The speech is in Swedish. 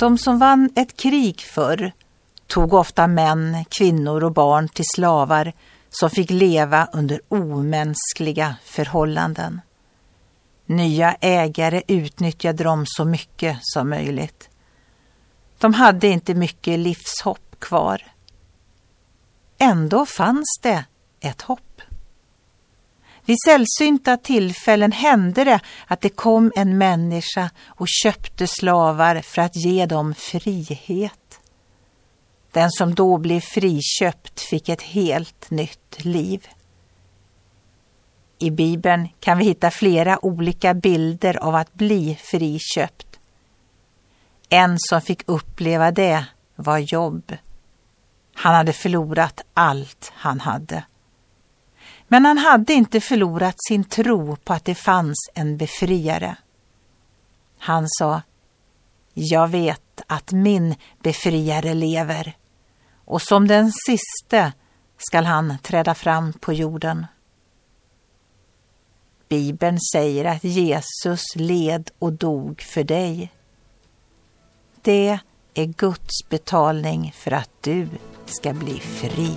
De som vann ett krig förr tog ofta män, kvinnor och barn till slavar som fick leva under omänskliga förhållanden. Nya ägare utnyttjade dem så mycket som möjligt. De hade inte mycket livshopp kvar. Ändå fanns det ett hopp. Vid sällsynta tillfällen hände det att det kom en människa och köpte slavar för att ge dem frihet. Den som då blev friköpt fick ett helt nytt liv. I Bibeln kan vi hitta flera olika bilder av att bli friköpt. En som fick uppleva det var Jobb. Han hade förlorat allt han hade. Men han hade inte förlorat sin tro på att det fanns en befriare. Han sa, jag vet att min befriare lever och som den siste skall han träda fram på jorden. Bibeln säger att Jesus led och dog för dig. Det är Guds betalning för att du ska bli fri.